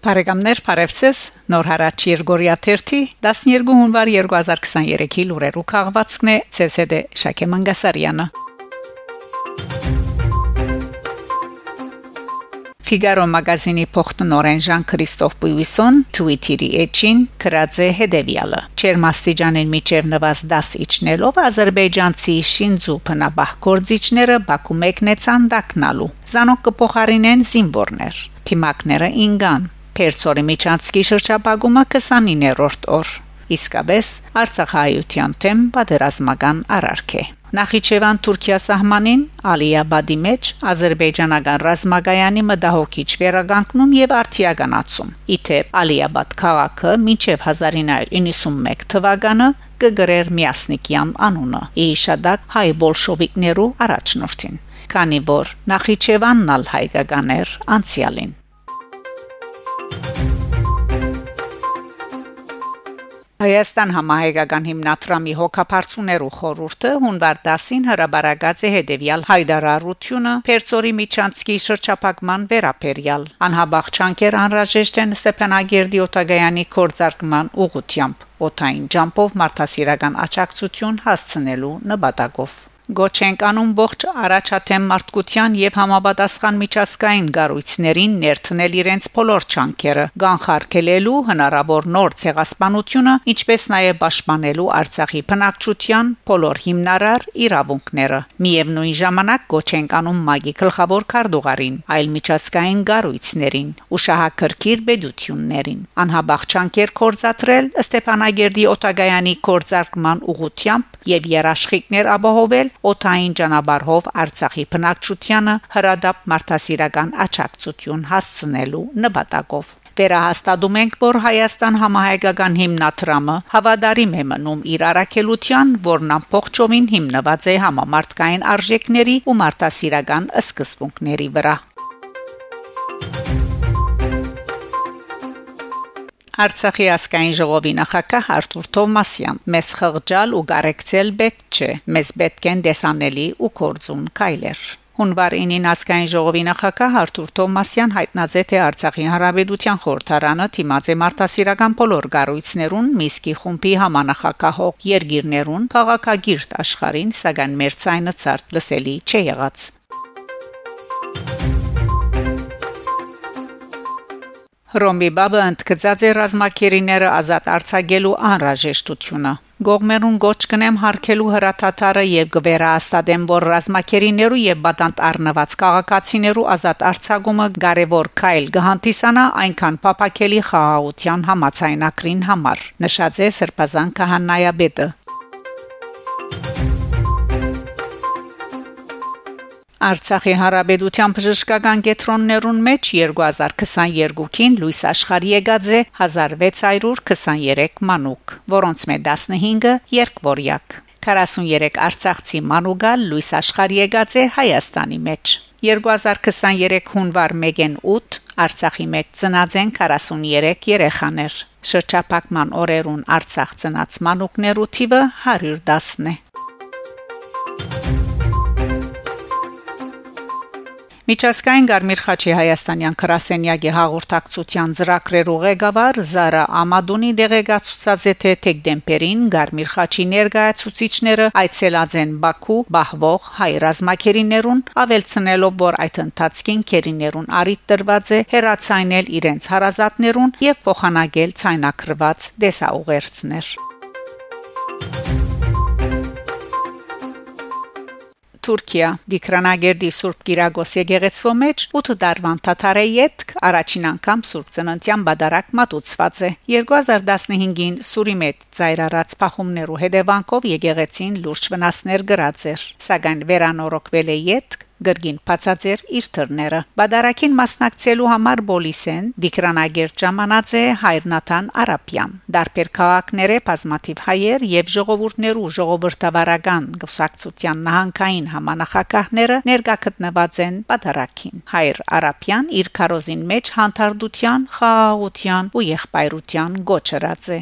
Բարեկամներ Փարեվցես Նոր հարաճ Երգորիա 30 12 հունվար 2023-ի լուրերու քաղվածքն է ՑՍԴ Շակե Մանգասարյանը Figaro մագազինի փոխտնօրեն Ժան-Քրիստոֆ Պույվիսոն Twitter-ի էջին գրած է հետևյալը. Չերմաստիճանեն միջև նվազ 10 իջնելով Ադրբեջանցի Շինձու փնաբահ գործիչները Բաքու մեկնեցան դակնալու։ Զանոկ կփոխարինեն զինվորներ։ Թիմակները ինգան։ Պերցորի միջանցքի շրջապագումը 29-րդ օր։ Իսկապես Արցախայության թեմ պատերազմական արարք է։ Նախիջևան Թուրքիա սահմանին Ալիաբադի մեջ Ադրբեջանական ռազմագայանի մտահոգիչ վերագանքնում եւ արդիականացում։ Իթեպ Ալիաբադ քաղաքը մինչև 1991 թվականը կգրեր Միասնիկյան անունը՝ Էիշադակ հայ բոլշովիկներու առաջնորդին, քանի որ Նախիջևանն ալ հայկականեր անցյալին։ Հայաստան համահայկական հիմնադրամի հոգապարծուներու խորհուրդը հունվար 10-ին հրաբարացած է հետևյալ հայդարարությունը Պերցորի Միչանցկի շրջափակման վերապերյալ անհաբաղ-չանկեր անհրաժեշտ են Ստեփանագերդի օտագայանի կորցարկման ուղությամբ օթային ջամփով մարդասիրական աճակցություն հասցնելու նպատակով Գոչենք անում ողջ առաջաթեմ մարդկության եւ համապատասխան միջազգային գառույցներին ներթնել իրենց բոլոր չանկերը, գանխարկելու հնարավոր նոր ցեղասպանությունը, ինչպես նաեւ պաշտպանելու Արցախի բնակչության բոլոր հիմնարար իրավունքները։ Միևնույն ժամանակ գոչենք անում մագի գլխավոր քարտուղարին, այլ միջազգային գառույցներին, ուշահակրկիր բեդություններին։ Անհաբաղ չանկեր կորզատրել Ստեփանագերդի օտագայանի կորզարկման ուղությամբ եւ երաշխիքներ ապահովել օթային ճանապարհով Արցախի բնակչությանը հրադապ մարդասիրական աճակցություն հասցնելու նպատակով Վերահաստատում ենք, որ Հայաստան համահայկական հիմնադրամը հավատարիմ է մնում իր առաքելության, որն ամբողջովին հիմնված է համամարտկային արժեքների ու մարդասիրական սկզբունքների վրա։ Արցախի ասկային ժողովի նախակահ Արտուր Թովմասյան մեզ խղճալ ու գարեկցել պետք չէ մեզ պետք են դեսանելի ու կորձուն կայլեր Հունվար 9-ին ասկային ժողովի նախակահ Արտուր Թոմասյան հայտնած է թե Արցախի հանրապետության խորհրդարանը թիմած է մարտահրավերական բոլոր գառույցներուն Միսկի խումբի համանախակահող երգիրներուն քաղաքագիրտ աշխարհին սակայն մեր ցայնը ցարտ լսելի չի եղած Հռոմի բաբը ընդգծած է ռազմակերիները ազատ արձակելու անհրաժեշտությունը։ Գողմերուն գոչ կնեմ հարկելու հրաթաթարը եւ գվերահաստատեմ, որ ռազմակերիներու եւ բադանտ առնված քաղաքացիներու ազատ արձակումը կարևոր քայլ կհանդիսանա այնքան փապակելի խաղաղության համացայնակրին համար։ Նշած է Սրբազան Քահանայաբեդը Արցախի հարաբերության բժշկական կենտրոններուն մեջ 2022-ին լույս աշխարհի եկած է 1623 մանուկ, որոնց մեջ 15-ը երկվորյակ։ 43 արցախցի մանուկալ լույս աշխարհի եկած է Հայաստանի մեջ։ 2023 հունվար 1-ին 8 Արցախի մեջ ծնած են 43 երեխաներ։ Շրջափակման օրերուն Արցախ ծնած մանուկներու թիվը 110-ն է։ Միջազգային Գարմիր խաչի հայաստանյան քրասենյակի հաղորդակցության ծրագրերու ղեկավար Զարա Ամադունի դեղեկացուցած է թե Տեգդեմպերին Գարմիր խաչի ներկայացուցիչները այցելած են Բաքու բահվող հայ ռազմակերիներուն ավելցնելով որ այդ ընթացքին քերիներուն արիտ տրված է հերացայնել իրենց հարազատներուն եւ փոխանակել ցայնակրված դեսաուղերձներ Թուրքիա Դիկրանագերդի Սուրբ Կիրագոս եկեղեցու մեջ 8 դարվան թաթարե յետք առաջին անգամ Սուրբ Ծննդյան բադարակ մատուցված է 2015-ին Սուրի մեջ ծայրարած փախումներու հետևանքով եկեղեցին լուրջ վնասներ գրած էր սակայն վերանորոգվել է յետք գրգին բացածեր իր թռները բադարակին մասնակցելու համար Բոլիսեն Դիկրանագեր ժամանած է Հայրնաթան Արապյան դարբեր քաղաքները բազմաթիվ հայեր եւ ժողովուրդներու ժողովրդավարական գուսակցության նահանգային համանախակահները ներկա գտնված են բադարակին Հայր Արապյան իր քարոզին մեջ հանդարտության խաղաղության ու եղբայրության գոչրած է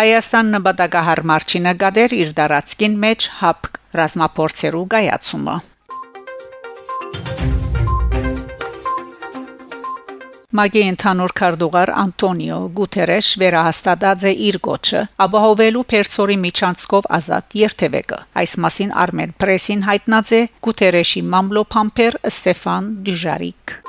Հայաստան նպատակահարմար չի նկատեր իր դարածքին մեջ հապ ռազմապորցերու գայացումը։ Մագի ընդհանուր քարտուղար Անտոնիո Գուտերեշ վերահաստատած է իր գոչը ապահովելու Պերսորի միջանցքով ազատ երթևեկը։ Այս մասին Armen Press-ին հայտնած է Գուտերեշի մամլոփամփեր Ստեփան Դյուժարիկ։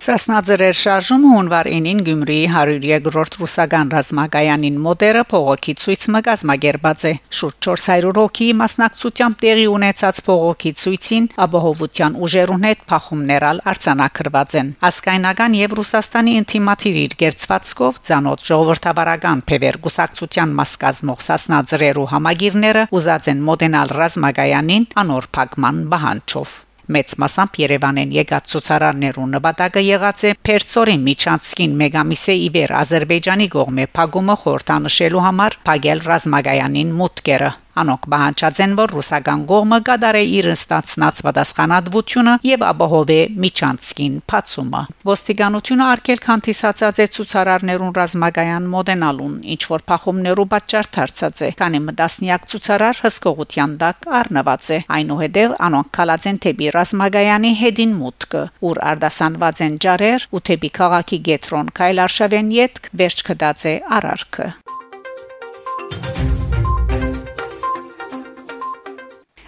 Սասնաձրեր շարժումը հունվար 9-ին Գյումրիի 102-րդ ռուսական ռազմագայանին մոդերը փողոքի ցույց մը գազմագերբած է շուրջ 400 հոգի մասնակցությամբ տեղի ունեցած փողոքի ցույցին ապահովության ուժերուն հետ փախումներալ արձանագրված են ասկայնական եւ Ռուսաստանի ինտիմատիր իր գերծվածքով ցանոթ ժողովրդավարական փևեր գուսակցության մաս կազմող Սասնաձրերու համագիրները ուզած են մոդենալ ռազմագայանին անոր փակման բանջով մեծ մասամբ Երևանեն եկած ցուցարարներու նպատակը եղած է Պերցորի Միչանցկին մեգամիսե իբեր Ադրբեջանի կողմէ փագումը խորտանշելու համար փագել ռազմագայանին մուտքերը Անոնք բանջած են, որ ռուսական կողմը կդարե իր ստացնած պատասխանատվությունը եւ ապահովե Միչանցկին փացումը։ Ոստիկանությունը արկել քանտիսացած է ցուցարարներուն ռազմագայան մոդենալուն, ինչ որ փախումներու պատճառ դարձած է, քանի մտասնյակ ցուցարար հսկողության դակ առնված է։ Այնուհետև անոնք կալած են թեպի ռազմագայանի հետին մուտքը, ուր արդասանված են ջարեր ու թեպի քաղաքի գետրոն Քայլ Արշավեն յետք վերջ կդած է արարքը։